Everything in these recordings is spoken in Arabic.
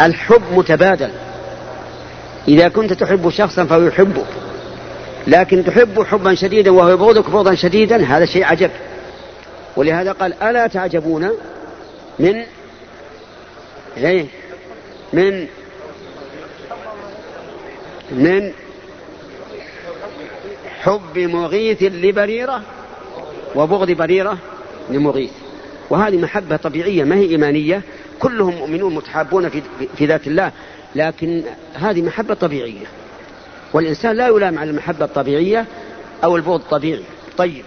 الحب متبادل. إذا كنت تحب شخصا فهو يحبك. لكن تحب حبا شديدا وهو يبغضك بغضا شديدا هذا شيء عجب. ولهذا قال ألا تعجبون من إيه؟ من من حب مغيث لبريرة وبغض بريرة لمغيث. وهذه محبة طبيعية ما هي إيمانية؟ كلهم مؤمنون متحابون في, في ذات الله لكن هذه محبة طبيعية. والإنسان لا يلام على المحبة الطبيعية أو البغض الطبيعي. طيب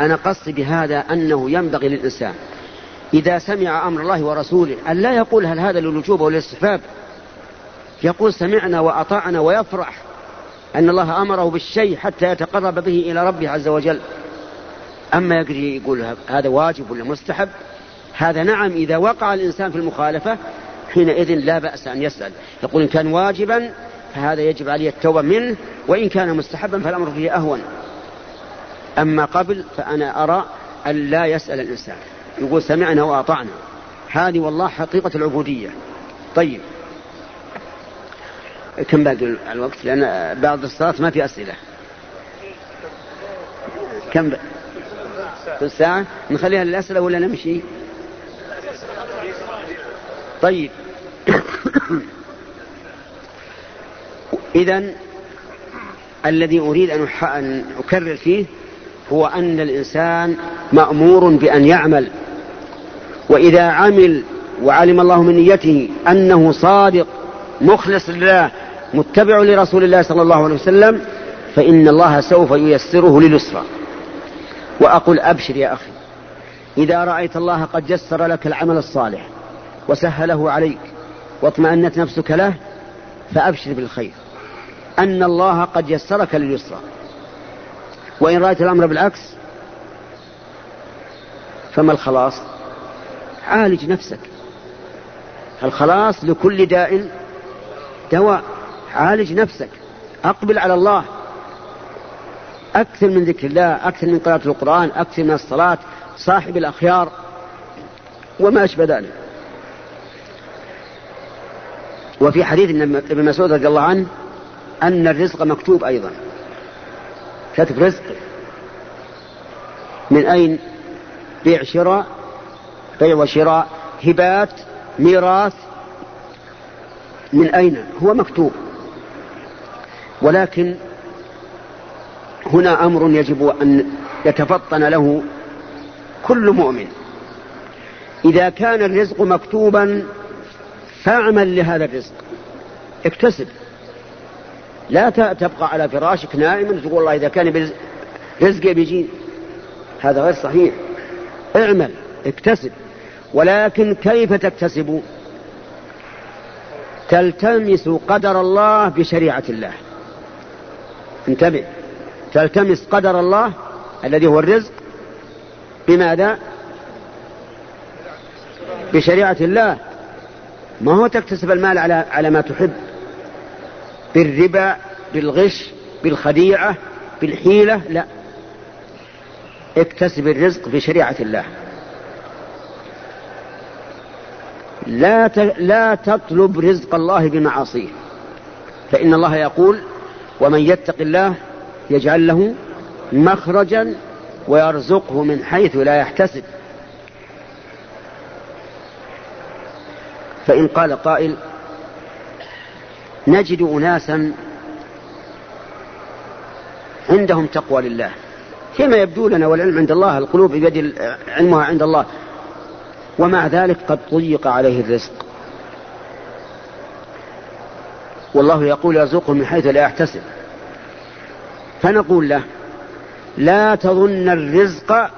أنا قصدي بهذا أنه ينبغي للإنسان إذا سمع أمر الله ورسوله أن لا يقول هل هذا للوجوب أو للاستحباب. يقول سمعنا وأطعنا ويفرح أن الله أمره بالشيء حتى يتقرب به إلى ربه عز وجل. أما يقول هذا واجب ولا مستحب؟ هذا نعم إذا وقع الإنسان في المخالفة حينئذ لا بأس أن يسأل. يقول إن كان واجبا فهذا يجب عليه التوبة منه وإن كان مستحبا فالأمر فيه أهون. أما قبل فأنا أرى أن لا يسأل الإنسان. يقول سمعنا وأطعنا. هذه والله حقيقة العبودية. طيب. كم باقي الوقت؟ لأن بعد الصلاة ما في أسئلة. كم ب... ساعة نخليها للأسئلة ولا نمشي؟ طيب. إذا الذي أريد أن أكرر فيه هو أن الإنسان مأمور بأن يعمل. وإذا عمل وعلم الله من نيته أنه صادق مخلص لله متبع لرسول الله صلى الله عليه وسلم فإن الله سوف ييسره لليسرى. وأقول أبشر يا أخي إذا رأيت الله قد يسر لك العمل الصالح وسهله عليك واطمأنت نفسك له فأبشر بالخير. أن الله قد يسرك لليسرى. وإن رأيت الأمر بالعكس فما الخلاص؟ عالج نفسك. الخلاص لكل داء دواء. عالج نفسك. أقبل على الله. أكثر من ذكر الله أكثر من قراءة القرآن أكثر من الصلاة صاحب الأخيار وما أشبه ذلك. وفي حديث ابن مسعود رضي الله عنه أن الرزق مكتوب أيضا. كتب رزق. من أين؟ بيع شراء بيع وشراء. هبات ميراث. من أين؟ هو مكتوب. ولكن هنا أمر يجب أن يتفطن له كل مؤمن. إذا كان الرزق مكتوبا فاعمل لهذا الرزق. اكتسب. لا تبقى على فراشك نائما تقول والله إذا كان رزقي بيجي هذا غير صحيح. اعمل اكتسب. ولكن كيف تكتسب؟ تلتمس قدر الله بشريعة الله. انتبه. تلتمس قدر الله الذي هو الرزق بماذا؟ بشريعة الله. ما هو تكتسب المال على على ما تحب؟ بالربا بالغش بالخديعة بالحيلة؟ لا. اكتسب الرزق بشريعة الله. لا لا تطلب رزق الله بمعاصيه. فإن الله يقول ومن يتق الله يجعل له مخرجا ويرزقه من حيث لا يحتسب. فإن قال قائل نجد أناسا عندهم تقوى لله. كما يبدو لنا والعلم عند الله القلوب بيد علمها عند الله. ومع ذلك قد ضيق عليه الرزق. والله يقول يرزقه من حيث لا يحتسب. فنقول له لا تظن الرزق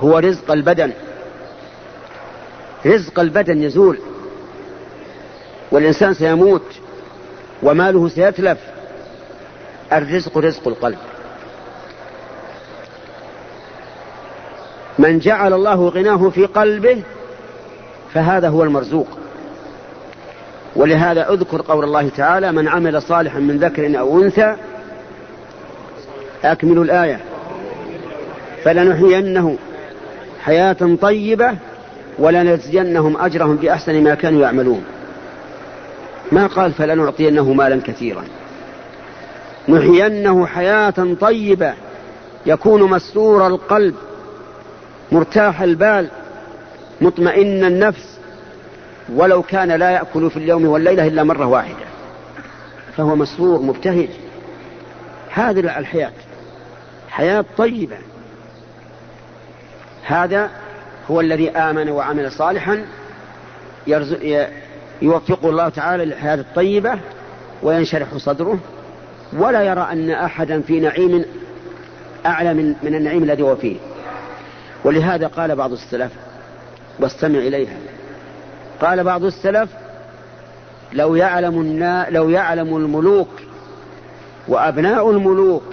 هو رزق البدن. رزق البدن يزول. والإنسان سيموت وماله سيتلف. الرزق رزق القلب. من جعل الله غناه في قلبه فهذا هو المرزوق. ولهذا أذكر قول الله تعالى من عمل صالحا من ذكر أو أنثى اكملوا الآية. فلنحيينه حياة طيبة ولنجزينهم أجرهم بأحسن ما كانوا يعملون. ما قال فلنعطينه مالا كثيرا. نحيينه حياة طيبة يكون مسرور القلب مرتاح البال مطمئن النفس. ولو كان لا يأكل في اليوم والليلة إلا مرة واحدة فهو مسرور مبتهج. هذه الحياة حياة طيبة. هذا هو الذي آمن وعمل صالحا يوفقه الله تعالى للحياة الطيبة وينشرح صدره ولا يرى أن أحدا في نعيم أعلى من, من النعيم الذي هو فيه. ولهذا قال بعض السلف واستمع إليها قال بعض السلف لو يعلم النا لو يعلم الملوك وأبناء الملوك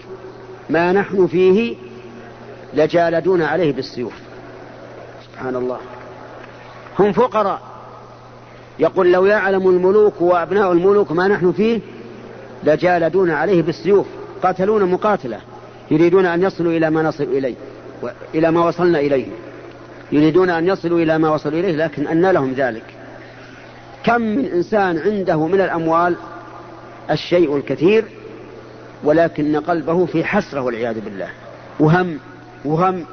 ما نحن فيه لجالدون عليه بالسيوف. سبحان الله. هم فقراء. يقول لو يعلم الملوك وأبناء الملوك ما نحن فيه لجالدون عليه بالسيوف قاتلون مقاتلة. يريدون أن يصلوا إلى ما نصل إليه إلى ما وصلنا إليه. يريدون أن يصلوا إلى ما وصلوا إليه لكن أن لهم ذلك. كم من إنسان عنده من الأموال الشيء الكثير ولكن قلبه في حسرة والعياذ بالله. وهم وهم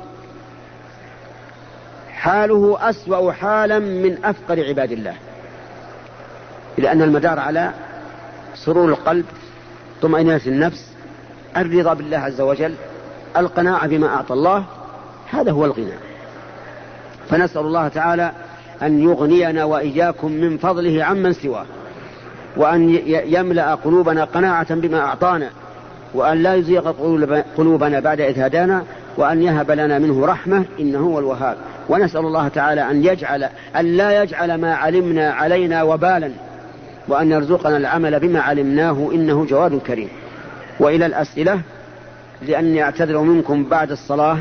حاله أسوأ حالا من أفقر عباد الله. لأن المدار على سرور القلب طمأنينة النفس الرضا بالله عز وجل القناعة بما أعطى الله هذا هو الغنى. فنسأل الله تعالى أن يغنينا وإياكم من فضله عمن سواه وأن يملأ قلوبنا قناعة بما أعطانا وأن لا يزيغ قلوبنا بعد إذ هدانا وأن يهب لنا منه رحمة إنه هو الوهاب. ونسأل الله تعالى أن يجعل أن لا يجعل ما علمنا علينا وبالا وأن يرزقنا العمل بما علمناه إنه جواد كريم. وإلى الأسئلة لأني أعتذر منكم بعد الصلاة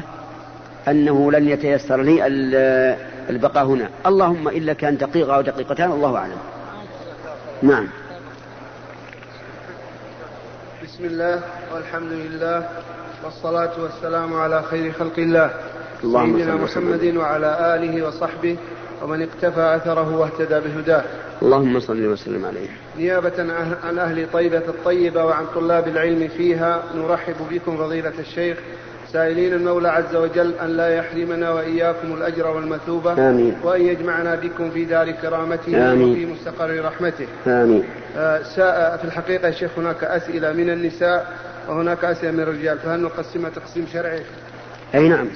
أنه لن يتيسر لي البقاء هنا. اللهم إلا كان دقيقة أو دقيقتان الله أعلم. نعم. بسم الله والحمد لله. والصلاة والسلام على خير خلق الله سيدنا محمد وعلى آله وصحبه ومن اقتفى أثره واهتدى بهداه. اللهم صل وسلم عليه. نيابة عن أهل طيبة الطيبة وعن طلاب العلم فيها نرحب بكم فضيلة الشيخ سائلين المولى عز وجل أن لا يحرمنا وإياكم الأجر والمثوبة آمين. وأن يجمعنا بكم في دار كرامته آمين. وفي مستقر رحمته. آمين. آه في الحقيقة يا شيخ هناك أسئلة من النساء وهناك أسئلة من الرجال فهل نقسمها تقسيم شرعي؟ أي نعم.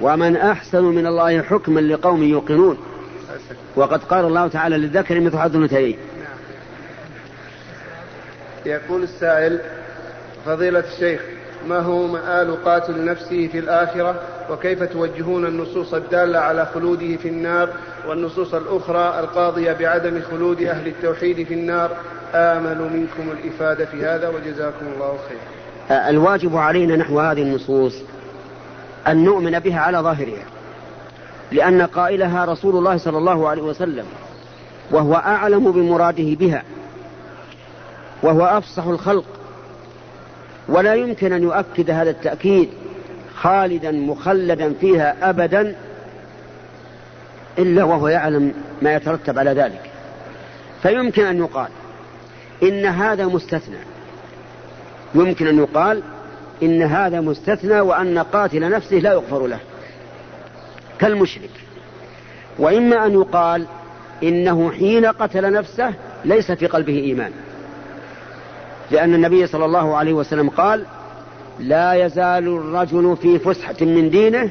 ومن أحسن من الله حكما لقوم يوقنون. وقد قال الله تعالى للذكر مثل حظ الأنثيين. يقول السائل فضيلة الشيخ ما هو مآل قاتل نفسه في الآخرة؟ وكيف توجهون النصوص الدالة على خلوده في النار؟ والنصوص الأخرى القاضية بعدم خلود أهل التوحيد في النار. آمل منكم الإفادة في هذا وجزاكم الله خيرا. الواجب علينا نحو هذه النصوص أن نؤمن بها على ظاهرها لأن قائلها رسول الله صلى الله عليه وسلم وهو أعلم بمراده بها وهو أفصح الخلق ولا يمكن أن يؤكد هذا التأكيد خالدا مخلدا فيها أبدا إلا وهو يعلم ما يترتب على ذلك. فيمكن أن يقال إن هذا مستثنى. يمكن أن يقال إن هذا مستثنى وأن قاتل نفسه لا يغفر له. كالمشرك. وإما أن يقال إنه حين قتل نفسه ليس في قلبه إيمان. لأن النبي صلى الله عليه وسلم قال لا يزال الرجل في فسحة من دينه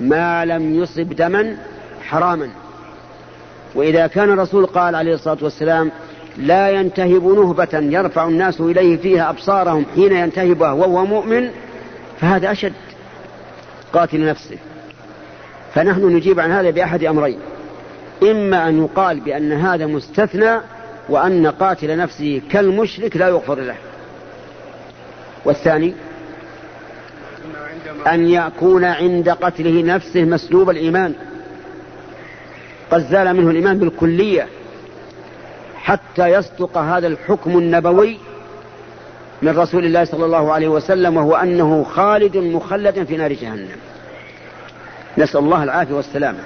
ما لم يصب دما حراما. وإذا كان الرسول قال عليه الصلاة والسلام لا ينتهب نهبة يرفع الناس إليه فيها أبصارهم حين ينتهبها وهو مؤمن فهذا أشد قاتل نفسه. فنحن نجيب عن هذا بأحد أمرين. إما أن يقال بأن هذا مستثنى وأن قاتل نفسه كالمشرك لا يغفر له. والثاني أن يكون عند قتله نفسه مسلوب الإيمان. قد زال منه الإيمان بالكلية. حتى يصدق هذا الحكم النبوي من رسول الله صلى الله عليه وسلم وهو أنه خالد مخلد في نار جهنم. نسأل الله العافية والسلامة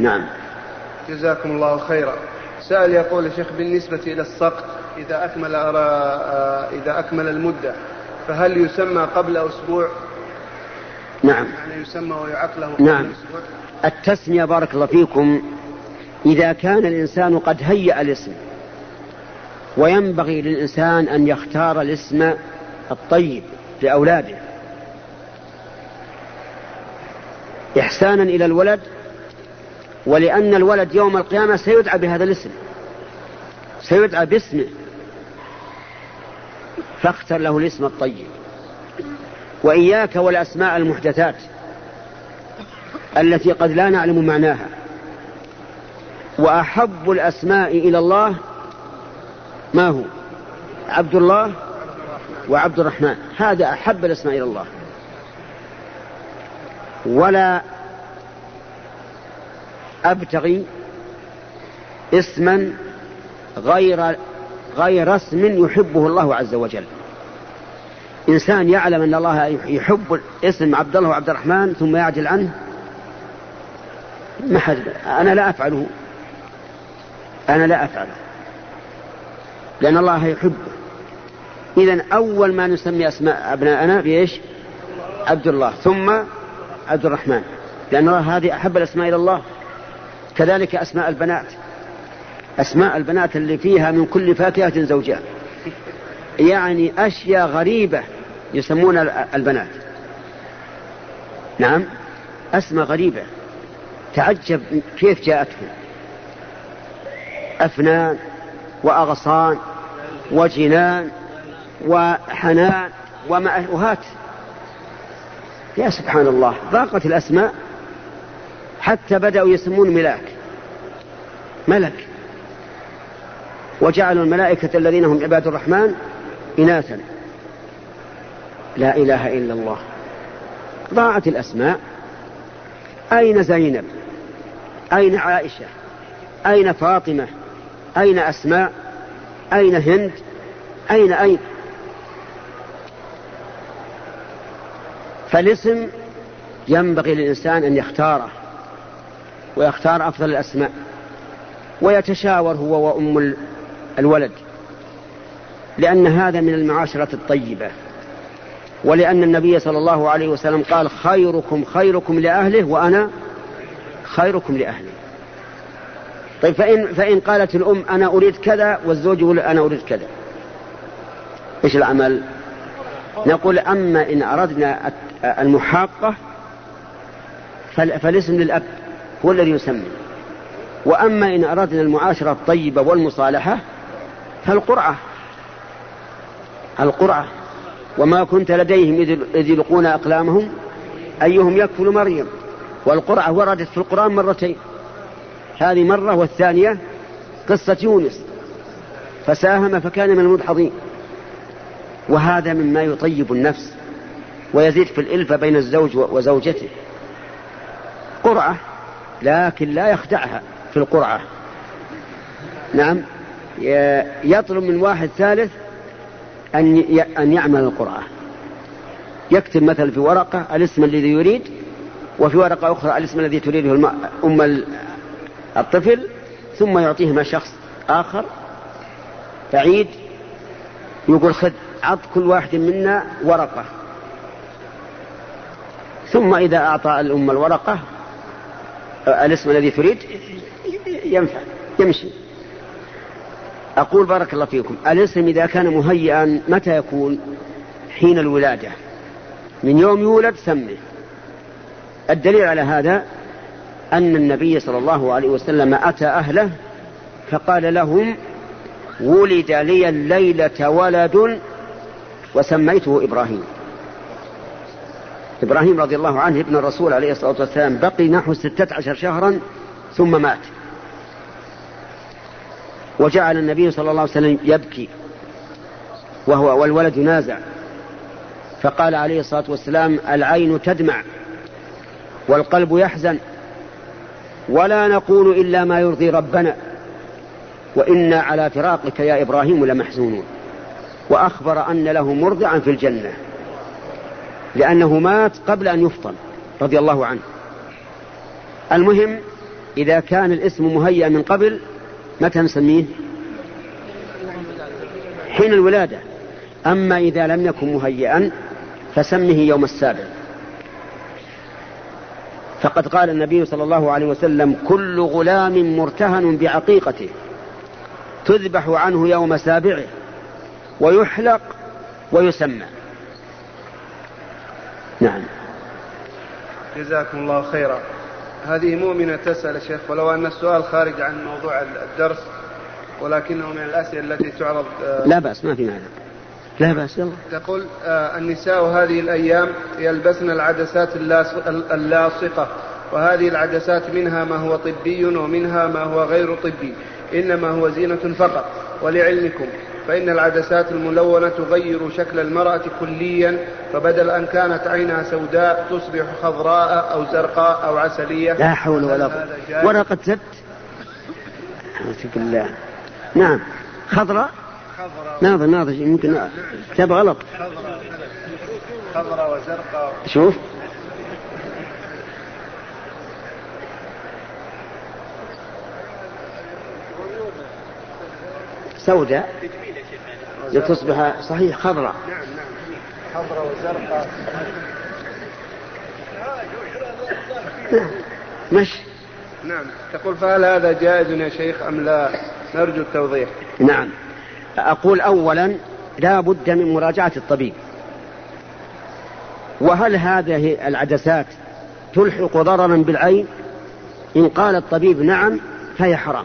نعم. جزاكم الله خيرا. سأل يقول يا شيخ بالنسبة إلى السقط إذا أكمل إذا أكمل المدة فهل يسمى قبل أسبوع؟ نعم. يعني يسمى ويعق له قبل نعم. أسبوع؟ التسمية بارك الله فيكم إذا كان الإنسان قد هيأ الاسم وينبغي للإنسان أن يختار الاسم الطيب لأولاده. إحسانا إلى الولد ولأن الولد يوم القيامة سيدعى بهذا الاسم سيدعى باسمه فاختر له الاسم الطيب. وإياك والأسماء المحدثات التي قد لا نعلم معناها. وأحب الأسماء إلى الله ما هو؟ عبد الله وعبد الرحمن. هذا أحب الأسماء إلى الله. ولا أبتغي اسما غير غير اسم يحبه الله عز وجل. إنسان يعلم أن الله يحب اسم عبد الله وعبد الرحمن ثم يعجل عنه ما حد أنا لا أفعله. أنا لا أفعله. لأن الله يحبه. إذا أول ما نسمي أسماء أبناءنا بإيش؟ عبد الله. ثم عبد الرحمن. لأن الله هذه أحب الأسماء إلى الله. كذلك أسماء البنات. أسماء البنات اللي فيها من كل فاكهة زوجان يعني أشياء غريبة يسمون البنات. نعم. أسماء غريبة. تعجب كيف جاءتهم. أفنان وأغصان وجنان وحنان ومأهات يا سبحان الله ضاقت الأسماء حتى بدأوا يسمون ملاك. ملك. وجعلوا الملائكة الذين هم عباد الرحمن إناثا. لا إله إلا الله. ضاعت الأسماء. أين زينب؟ أين عائشة؟ أين فاطمة؟ أين أسماء؟ أين هند أين أين؟ فالاسم ينبغي للإنسان أن يختاره ويختار أفضل الأسماء ويتشاور هو وأم الولد لأن هذا من المعاشرة الطيبة ولأن النبي صلى الله عليه وسلم قال خيركم خيركم لأهله وأنا خيركم لأهلي. طيب فإن, فإن قالت الأم أنا أريد كذا والزوج يقول أنا أريد كذا. إيش العمل؟ نقول أما إن أردنا المحاقة فالاسم للأب هو الذي يسمي وأما إن أردنا المعاشرة الطيبة والمصالحة فالقرعة. القرعة. وما كنت لديهم إذ يلقون أقلامهم أيهم يكفل مريم. والقرعة وردت في القرآن مرتين. هذه مرة والثانية قصة يونس. فساهم فكان من المدحضين. وهذا مما يطيب النفس ويزيد في الإلفة بين الزوج وزوجته. قرعة لكن لا يخدعها في القرعة. نعم يطلب من واحد ثالث أن أن يعمل القرعة. يكتب مثلا في ورقة الاسم الذي يريد وفي ورقة أخرى الاسم الذي تريده أم الطفل ثم يعطيهما شخص آخر بعيد يقول خذ عط كل واحد منا ورقة. ثم إذا أعطى الأم الورقة الاسم الذي تريد ينفع يمشي. أقول بارك الله فيكم الاسم إذا كان مهيئا متى يكون؟ حين الولادة. من يوم يولد سمه. الدليل على هذا أن النبي صلى الله عليه وسلم أتى أهله فقال لهم ولد لي الليلة ولد وسميته إبراهيم. إبراهيم رضي الله عنه ابن الرسول عليه الصلاة والسلام بقي نحو ستة عشر شهرا ثم مات. وجعل النبي صلى الله عليه وسلم يبكي وهو والولد ينازع فقال عليه الصلاة والسلام العين تدمع والقلب يحزن. ولا نقول إلا ما يرضي ربنا. وإنا على فراقك يا إبراهيم لمحزونون. وأخبر أن له مرضعا في الجنة. لأنه مات قبل أن يفطن رضي الله عنه. المهم إذا كان الاسم مهيأ من قبل متى نسميه؟ حين الولادة. أما إذا لم يكن مهيئا فسمه يوم السابع. فقد قال النبي صلى الله عليه وسلم كل غلام مرتهن بعقيقته تذبح عنه يوم سابعه ويحلق ويسمى. نعم. جزاكم الله خيرا. هذه مؤمنة تسأل شيخ ولو أن السؤال خارج عن موضوع الدرس ولكنه من الأسئلة التي تعرض آه، لا بأس ما في معنى لا بأس يلا. تقول آه النساء هذه الأيام يلبسن العدسات اللاصقة وهذه العدسات منها ما هو طبي ومنها ما هو غير طبي إنما هو زينة فقط ولعلمكم فإن العدسات الملونة تغير شكل المرأة كليا فبدل أن كانت عينها سوداء تصبح خضراء أو زرقاء أو عسلية. لا حول ولا قوة. ولا قد زدت بالله نعم. خضراء؟ ناظر ناظر يمكن كتاب غلط. خضراء وزرقاء شوف. سوداء. لتصبح صحيح خضراء نعم نعم خضراء وزرقاء مش. نعم. تقول فهل هذا جائز يا شيخ أم لا؟ نرجو التوضيح. نعم. أقول أولا لا بد من مراجعة الطبيب. وهل هذه العدسات تلحق ضررا بالعين؟ إن قال الطبيب نعم فهي حرام.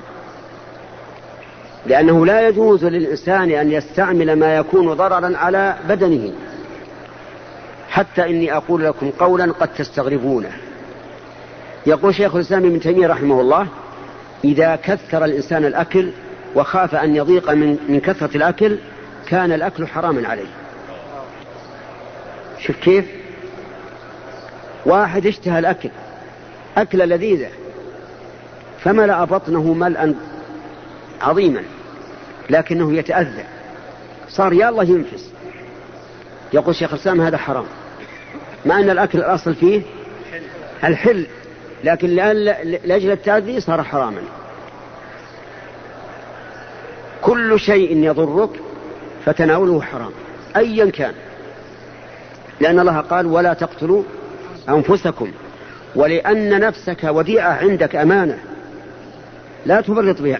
لأنه لا يجوز للإنسان أن يستعمل ما يكون ضررا على بدنه. حتى إني أقول لكم قولا قد تستغربونه يقول شيخ الإسلام ابن تيمية رحمه الله إذا كثر الإنسان الأكل وخاف أن يضيق من, من كثرة الأكل كان الأكل حراما عليه. شوف كيف؟ واحد اشتهى الأكل أكلة لذيذة فملأ بطنه ملأ عظيما لكنه يتأذى. صار يا الله ينفس. يقول شيخ الإسلام هذا حرام. مع أن الأكل الأصل فيه الحل لكن لأجل التأذي صار حراما. كل شيء يضرك فتناوله حرام أيا كان. لأن الله قال ولا تقتلوا أنفسكم ولأن نفسك وديعة عندك أمانة. لا تفرط بها.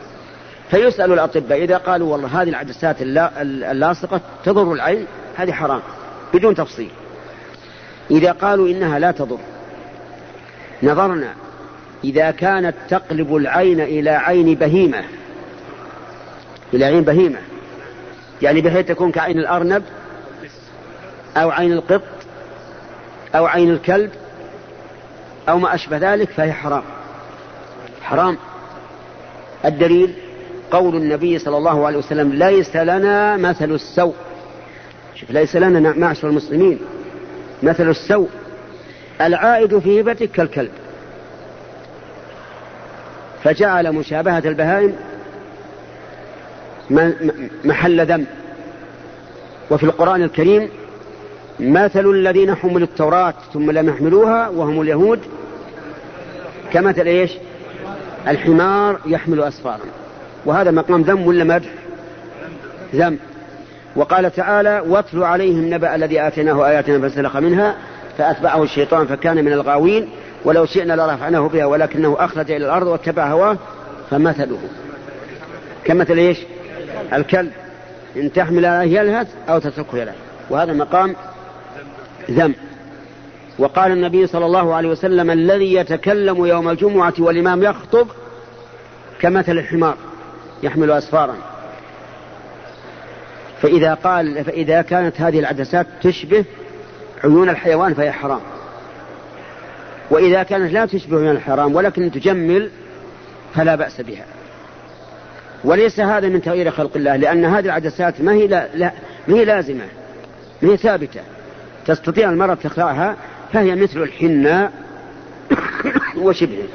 فيسأل الأطباء إذا قالوا والله هذه العدسات اللاصقة تضر العين هذه حرام بدون تفصيل. إذا قالوا إنها لا تضر نظرنا إذا كانت تقلب العين إلى عين بهيمة إلى عين بهيمة. يعني بحيث تكون كعين الأرنب أو عين القط أو عين الكلب أو ما أشبه ذلك فهي حرام. حرام. الدليل قول النبي صلى الله عليه وسلم ليس لنا مثل السوء. شوف ليس لنا معشر المسلمين. مثل السوء. العائد في هبتك كالكلب. فجعل مشابهة البهائم محل ذنب وفي القرآن الكريم مثل الذين حملوا التوراة ثم لم يحملوها وهم اليهود كمثل إيش؟ الحمار يحمل أسفارا وهذا مقام ذم ولا مدح؟ ذم وقال تعالى واتل عليهم نبأ الذي آتيناه آياتنا فسلخ منها فأتبعه الشيطان فكان من الغاوين ولو شئنا لرفعناه بها ولكنه أخرج إلى الأرض واتبع هواه فمثله كمثل إيش؟ الكلب إن تحمل عليه يلهث أو تتركه يلهث وهذا مقام ذم وقال النبي صلى الله عليه وسلم الذي يتكلم يوم الجمعة والإمام يخطب كمثل الحمار يحمل أسفارا. فإذا قال فإذا كانت هذه العدسات تشبه عيون الحيوان فهي حرام. وإذا كانت لا تشبه عيون الحرام ولكن تجمل فلا بأس بها. وليس هذا من تغيير خلق الله لأن هذه العدسات ما هي لا, لا ما هي لازمة ما هي ثابتة. تستطيع المرأة تخلعها فهي مثل الحناء وشبهه.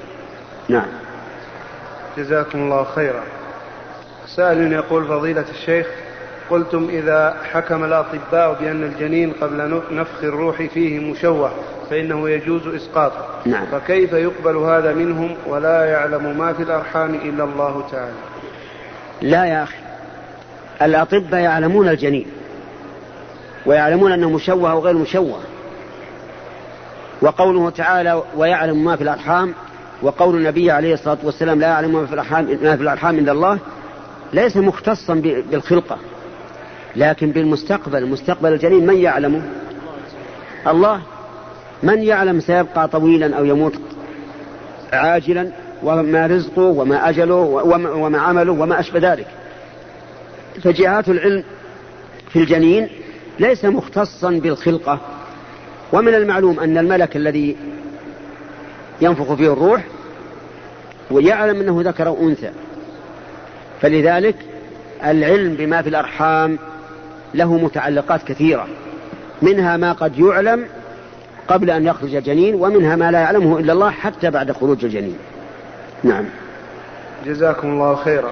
نعم. جزاكم الله خيرا. سائل يقول فضيلة الشيخ قلتم إذا حكم الأطباء بأن الجنين قبل نفخ الروح فيه مشوه فإنه يجوز إسقاطه. نعم. فكيف يقبل هذا منهم ولا يعلم ما في الأرحام إلا الله تعالى؟ لا يا أخي. الأطباء يعلمون الجنين ويعلمون أنه مشوه أو غير مشوه. وقوله تعالى ويعلم ما في الأرحام وقول النبي عليه الصلاة والسلام لا يعلم ما في الأرحام ما في الأرحام إلا الله ليس مختصا بالخلقة لكن بالمستقبل مستقبل الجنين من يعلمه؟ الله. من يعلم سيبقى طويلا أو يموت عاجلا؟ وما رزقه وما أجله وما عمله وما أشبه ذلك. فجهات العلم في الجنين ليس مختصا بالخلقة ومن المعلوم أن الملك الذي ينفخ فيه الروح ويعلم أنه ذكر أو أنثى فلذلك العلم بما في الأرحام له متعلقات كثيرة منها ما قد يعلم قبل أن يخرج الجنين ومنها ما لا يعلمه إلا الله حتى بعد خروج الجنين. نعم. جزاكم الله خيرا.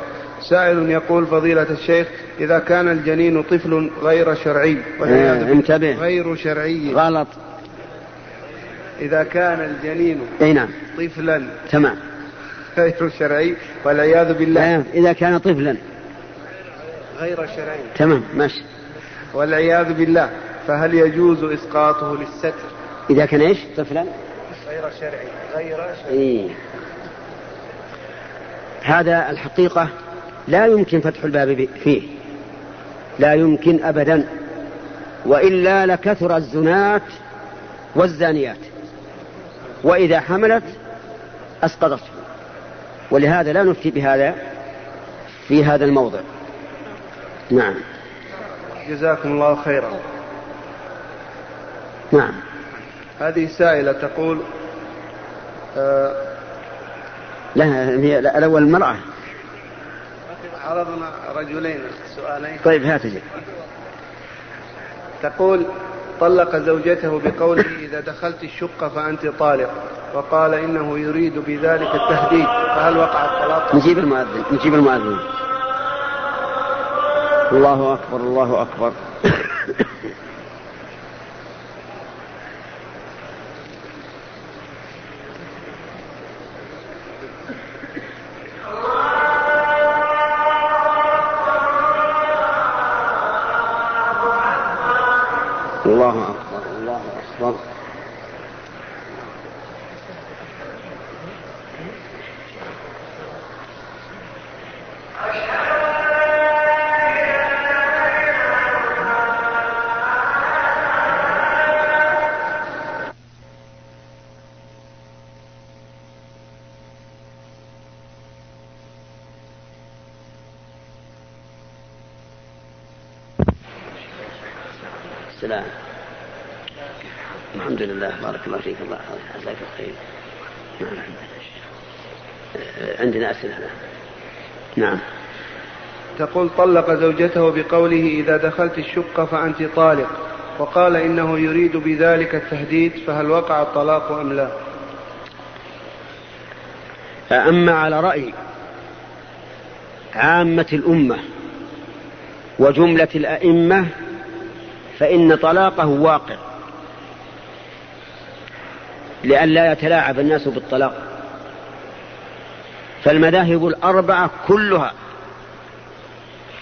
سائل يقول فضيلة الشيخ إذا كان الجنين طفل غير شرعي آه انتبه. غير شرعي. غلط. إذا كان الجنين أي نعم. طفلا تمام. غير شرعي والعياذ بالله. إذا كان طفلا. غير شرعي. تمام ماشي. والعياذ بالله. فهل يجوز إسقاطه للستر؟ إذا كان إيش؟ طفلا. غير شرعي. غير شرعي. إيه. هذا الحقيقة لا يمكن فتح الباب فيه. لا يمكن أبدا. وإلا لكثر الزنات والزانيات. وإذا حملت أسقطته ولهذا لا نفتي بهذا في هذا الموضع. نعم. جزاكم الله خيرا. نعم. هذه سائلة تقول آه لا هي الأول المرأة. عرضنا رجلين سؤالين. طيب هات جي. تقول طلق زوجته بقوله إذا دخلت الشقة فأنت طالق. وقال إنه يريد بذلك التهديد. فهل وقع الطلاق نجيب المؤذن نجيب المؤذن. الله أكبر الله أكبر الله أكبر الله أكبر السلام. الحمد لله. بارك الله فيك. الله جزاك الخير. نعم. عندنا أسئلة. نعم. تقول طلق زوجته بقوله إذا دخلت الشقة فأنت طالق وقال إنه يريد بذلك التهديد فهل وقع الطلاق أم لا؟ أما على رأي عامة الأمة وجملة الأئمة فإن طلاقه واقع لئلا يتلاعب الناس بالطلاق. فالمذاهب الأربعة كلها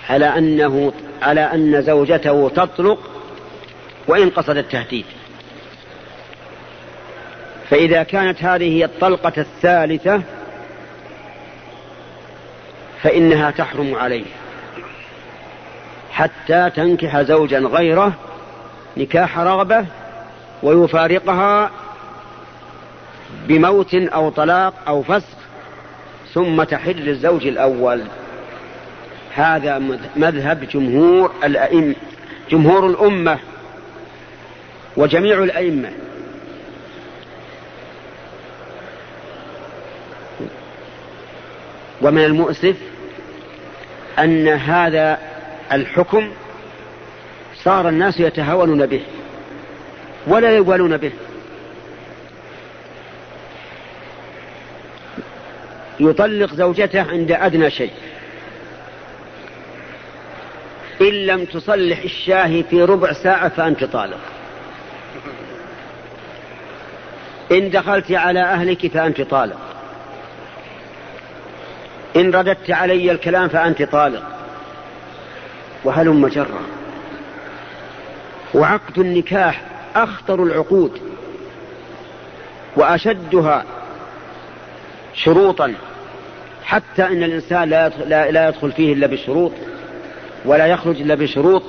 على أنه على أن زوجته تطلق وإن قصد التهديد. فإذا كانت هذه هي الطلقة الثالثة فإنها تحرم عليه حتى تنكح زوجا غيره نكاح رغبة ويفارقها بموت أو طلاق أو فسخ ثم تحل للزوج الأول. هذا مذهب جمهور الأئمة جمهور الأمة وجميع الأئمة. ومن المؤسف أن هذا الحكم صار الناس يتهاونون به ولا يبالون به. يطلق زوجته عند أدنى شيء. إن لم تصلح الشاهي في ربع ساعة فأنت طالق. إن دخلت على أهلك فأنت طالق. إن رددت علي الكلام فأنت طالق. وهلم جرا. وعقد النكاح أخطر العقود. وأشدها شروطا. حتى إن الإنسان لا يدخل, لا يدخل فيه إلا بشروط ولا يخرج إلا بشروط.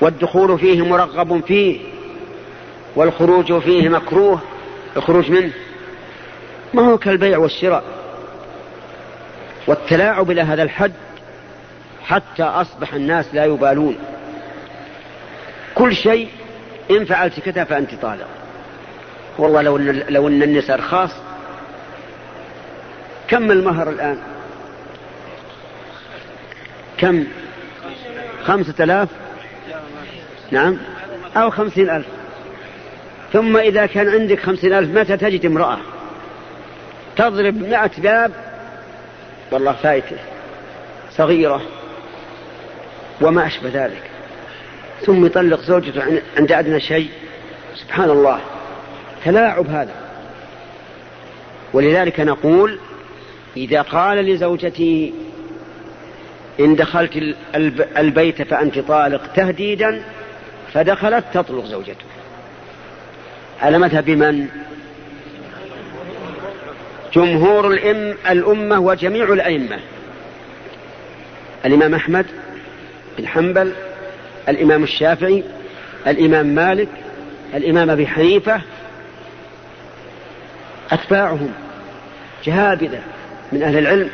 والدخول فيه مرغب فيه والخروج فيه مكروه الخروج منه. ما هو كالبيع والشراء؟ والتلاعب إلى هذا الحد حتى أصبح الناس لا يبالون. كل شيء إن فعلت كذا فأنت طالق. والله لو ان لو إن النساء رخاص كم المهر الآن؟ كم؟ خمسة آلاف؟ نعم. أو خمسين ألف. ثم إذا كان عندك خمسين ألف متى تجد امرأة؟ تضرب مئة باب؟ والله فايتة. صغيرة. وما أشبه ذلك. ثم يطلق زوجته عند أدنى شيء. سبحان الله. تلاعب هذا. ولذلك نقول إذا قال لزوجته إن دخلت البيت فأنت طالق تهديدا فدخلت تطلق زوجته على مذهب من؟ جمهور الأم الأمة وجميع الأئمة. الإمام أحمد بن حنبل الإمام الشافعي الإمام مالك الإمام أبي حنيفة أتباعهم جهابذة من أهل العلم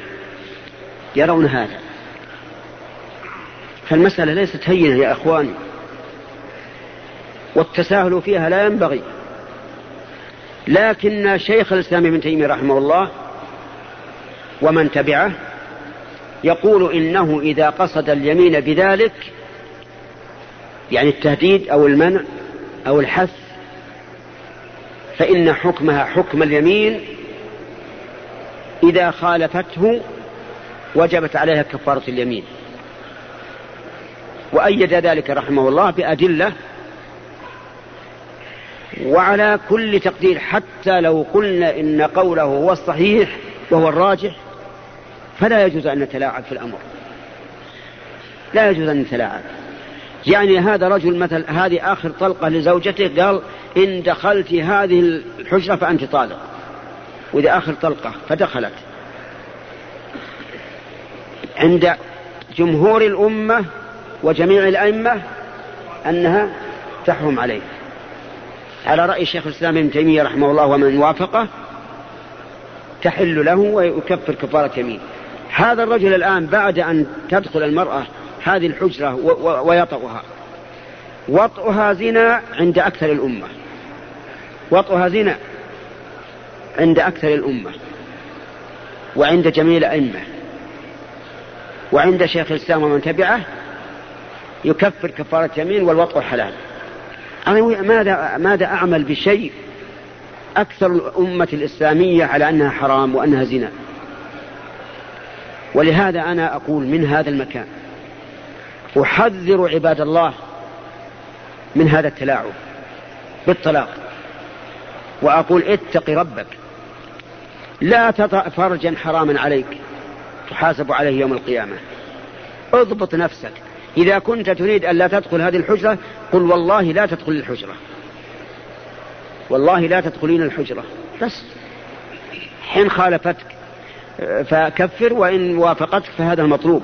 يرون هذا. فالمسألة ليست هينة يا أخواني والتساهل فيها لا ينبغي. لكن شيخ الإسلام ابن تيمية رحمه الله ومن تبعه يقول إنه إذا قصد اليمين بذلك يعني التهديد أو المنع أو الحث فإن حكمها حكم اليمين إذا خالفته وجبت عليها كفارة اليمين. وأيد ذلك رحمه الله بأدلة وعلى كل تقدير حتى لو قلنا إن قوله هو الصحيح وهو الراجح فلا يجوز أن نتلاعب في الأمر. لا يجوز أن نتلاعب. يعني هذا رجل مثل هذه آخر طلقة لزوجته قال إن دخلت هذه الحجرة فأنت طالق. آخر طلقة فدخلت. عند جمهور الأمة وجميع الأئمة أنها تحرم عليه. على رأي شيخ الإسلام ابن تيمية رحمه الله ومن وافقه تحل له ويكفر كفارة يمين. هذا الرجل الآن بعد أن تدخل المرأة هذه الحجرة ويطأها وطئها زنا عند أكثر الأمة. وطئها زنا. عند أكثر الأمة وعند جميع الأئمة وعند شيخ الإسلام ومن تبعه يكفر كفارة يمين والوطء حلال. أنا ماذا ماذا أعمل بشيء أكثر الأمة الإسلامية على أنها حرام وأنها زنا؟ ولهذا أنا أقول من هذا المكان أحذر عباد الله من هذا التلاعب بالطلاق وأقول اتق ربك. لا تطأ فرجا حراما عليك تحاسب عليه يوم القيامة. اضبط نفسك. إذا كنت تريد أن لا تدخل هذه الحجرة قل والله لا تدخل الحجرة. والله لا تدخلين الحجرة. بس. حين خالفتك فكفر وإن وافقتك فهذا المطلوب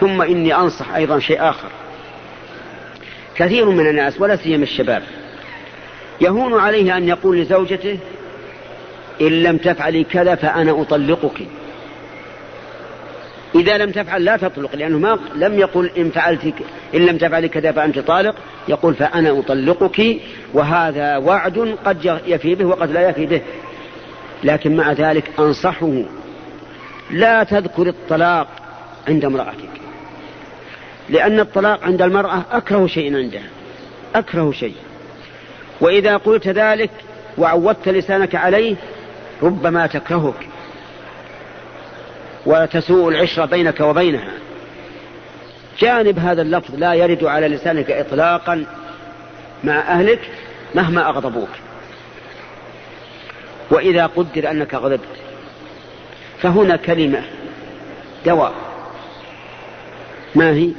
ثم إني أنصح أيضا شيء آخر. كثير من الناس ولا سيما الشباب يهون عليه أن يقول لزوجته إن لم تفعلي كذا فأنا أطلقك. إذا لم تفعل لا تطلق لأنه ما لم يقل إن فعلت إن لم تفعلي كذا فأنت طالق يقول فأنا أطلقك وهذا وعد قد يفي به وقد لا يفي به. لكن مع ذلك أنصحه لا تذكر الطلاق عند امرأتك. لأن الطلاق عند المرأة أكره شيء عندها أكره شيء. وإذا قلت ذلك وعودت لسانك عليه ربما تكرهك وتسوء العشرة بينك وبينها. جانب هذا اللفظ لا يرد على لسانك إطلاقا مع أهلك مهما أغضبوك. وإذا قدر أنك غضبت فهنا كلمة دواء. ما هي؟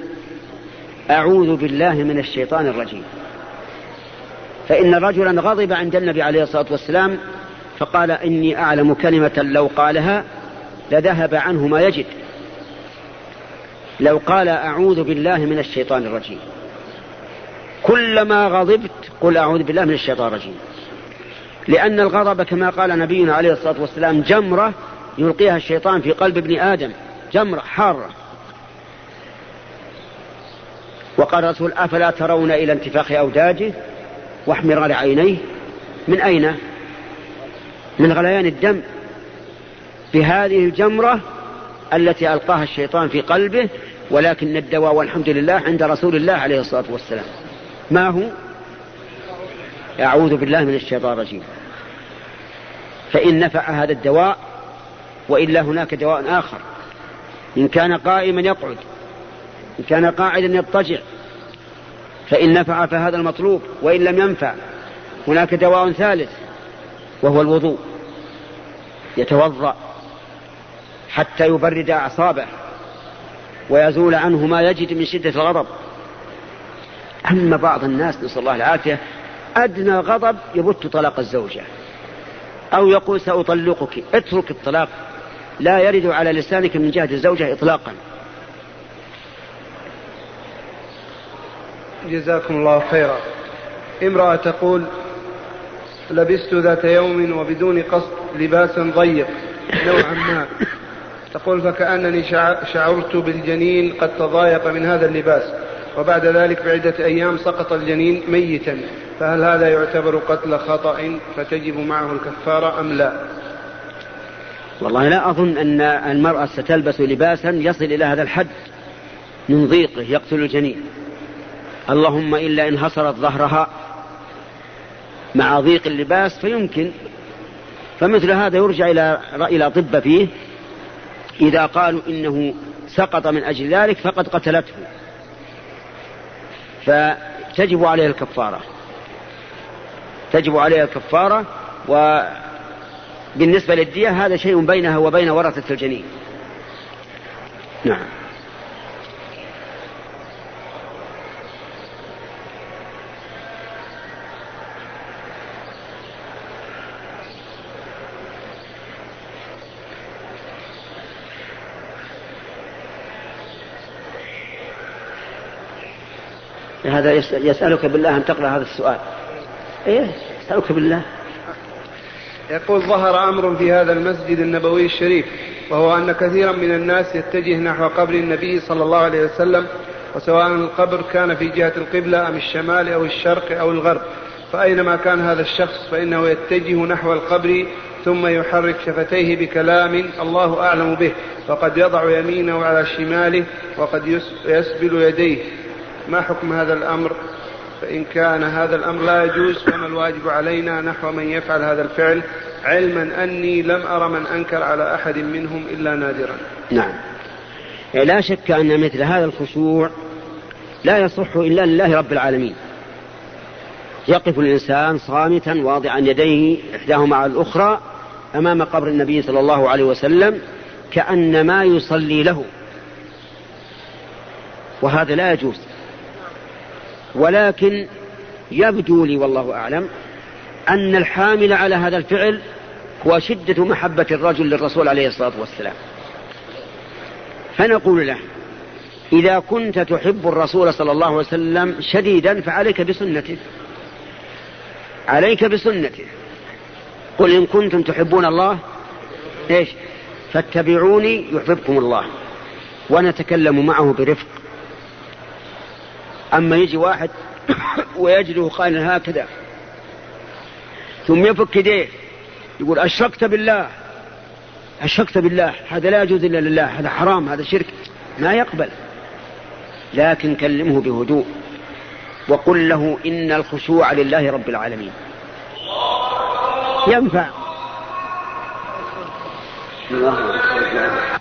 أعوذ بالله من الشيطان الرجيم. فإن رجلا غضب عند النبي عليه الصلاة والسلام فقال إني أعلم كلمة لو قالها لذهب عنه ما يجد. لو قال أعوذ بالله من الشيطان الرجيم. كلما غضبت قل أعوذ بالله من الشيطان الرجيم. لأن الغضب كما قال نبينا عليه الصلاة والسلام جمرة يلقيها الشيطان في قلب ابن آدم. جمرة حارة. وقال الرسول أفلا ترون إلى انتفاخ أوداجه واحمرار عينيه من أين؟ من غليان الدم بهذه الجمرة التي ألقاها الشيطان في قلبه ولكن الدواء والحمد لله عند رسول الله عليه الصلاة والسلام. ما هو؟ أعوذ بالله من الشيطان الرجيم. فإن نفع هذا الدواء وإلا هناك دواء آخر. إن كان قائما يقعد إن كان قاعدا يضطجع فإن نفع فهذا المطلوب وإن لم ينفع هناك دواء ثالث. وهو الوضوء يتوضأ حتى يبرد أعصابه ويزول عنه ما يجد من شدة الغضب. أما بعض الناس نسأل الله العافية أدنى غضب يبت طلاق الزوجة أو يقول سأطلقك اترك الطلاق لا يرد على لسانك من جهة الزوجة إطلاقا. جزاكم الله خيرا. امرأة تقول لبست ذات يوم وبدون قصد لباسا ضيق نوعا ما. تقول فكأنني شعرت بالجنين قد تضايق من هذا اللباس وبعد ذلك بعدة أيام سقط الجنين ميتا. فهل هذا يعتبر قتل خطأ فتجب معه الكفارة أم لا؟ والله لا أظن أن المرأة ستلبس لباسا يصل إلى هذا الحد. من ضيقه يقتل الجنين. اللهم إلا إن حصرت ظهرها مع ضيق اللباس فيمكن. فمثل هذا يرجع إلى إلى طب فيه. إذا قالوا إنه سقط من أجل ذلك فقد قتلته. فتجب عليه الكفارة. تجب عليها الكفارة. وبالنسبة للدية هذا شيء بينها وبين ورثة الجنين. نعم. هذا يسألك بالله أن تقرأ هذا السؤال. إيه يسألك بالله. يقول ظهر أمر في هذا المسجد النبوي الشريف وهو أن كثيرا من الناس يتجه نحو قبر النبي صلى الله عليه وسلم وسواء القبر كان في جهة القبلة أم الشمال أو الشرق أو الغرب. فأينما كان هذا الشخص فإنه يتجه نحو القبر ثم يحرك شفتيه بكلام الله أعلم به وقد يضع يمينه على شماله وقد يسبل يديه. ما حكم هذا الأمر؟ فإن كان هذا الأمر لا يجوز فما الواجب علينا نحو من يفعل هذا الفعل علما أني لم أرى من أنكر على أحد منهم إلا نادرا. نعم. لا شك أن مثل هذا الخشوع لا يصح إلا لله رب العالمين. يقف الإنسان صامتا واضعا يديه إحداهما على الأخرى أمام قبر النبي صلى الله عليه وسلم كأنما يصلي له. وهذا لا يجوز. ولكن يبدو لي والله أعلم أن الحامل على هذا الفعل هو شدة محبة الرجل للرسول عليه الصلاة والسلام. فنقول له إذا كنت تحب الرسول صلى الله عليه وسلم شديدا فعليك بسنته. عليك بسنته. قل إن كنتم تحبون الله إيش؟ فاتبعوني يحببكم الله. ونتكلم معه برفق. أما يجي واحد ويجده قائلا هكذا ثم يفك يديه يقول أشركت بالله أشركت بالله هذا لا يجوز إلا لله هذا حرام هذا شرك ما يقبل. لكن كلمه بهدوء وقل له إن الخشوع لله رب العالمين. ينفع. الله